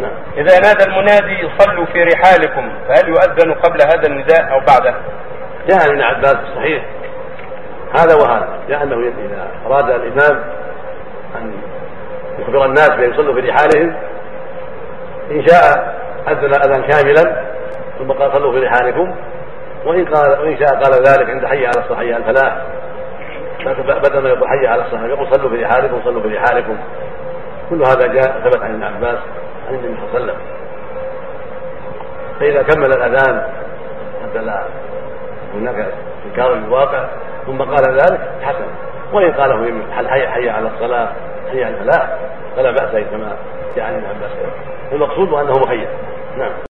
نعم. إذا نادى المنادي صلوا في رحالكم فهل يؤذن قبل هذا النداء أو بعده؟ جاء ابن عباس في الصحيح هذا وهذا. جاء أنه إذا أراد الإمام أن يخبر الناس بأن يصلوا في رحالهم. إن شاء أذن اذان كاملا ثم قال صلوا في رحالكم. وإن قال وإن شاء قال ذلك عند حي على الصلاه حي على الفلاح. بدل ما يقول حي على الصلاه يقول صلوا في رحالكم صلوا في رحالكم. كل هذا جاء ثبت عن ابن عباس. عن النبي صلى الله عليه وسلم. فإذا كمل الأذان حتى لا هناك إنكار للواقع ثم قال ذلك حسن. وإن قاله حي, على الصلاة حي على الفلاح فلا بأس كما جاء عن ابن عباس المقصود أنه مخير نعم.